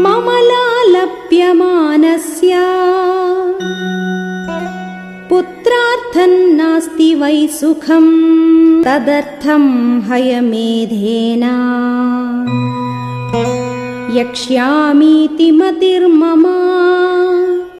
मम लालप्यमानस्य। पुत्रार्थन्नास्ति वै सुखम् तदर्थम् हयमेधेन। यक्ष्यामीति मतिर्मम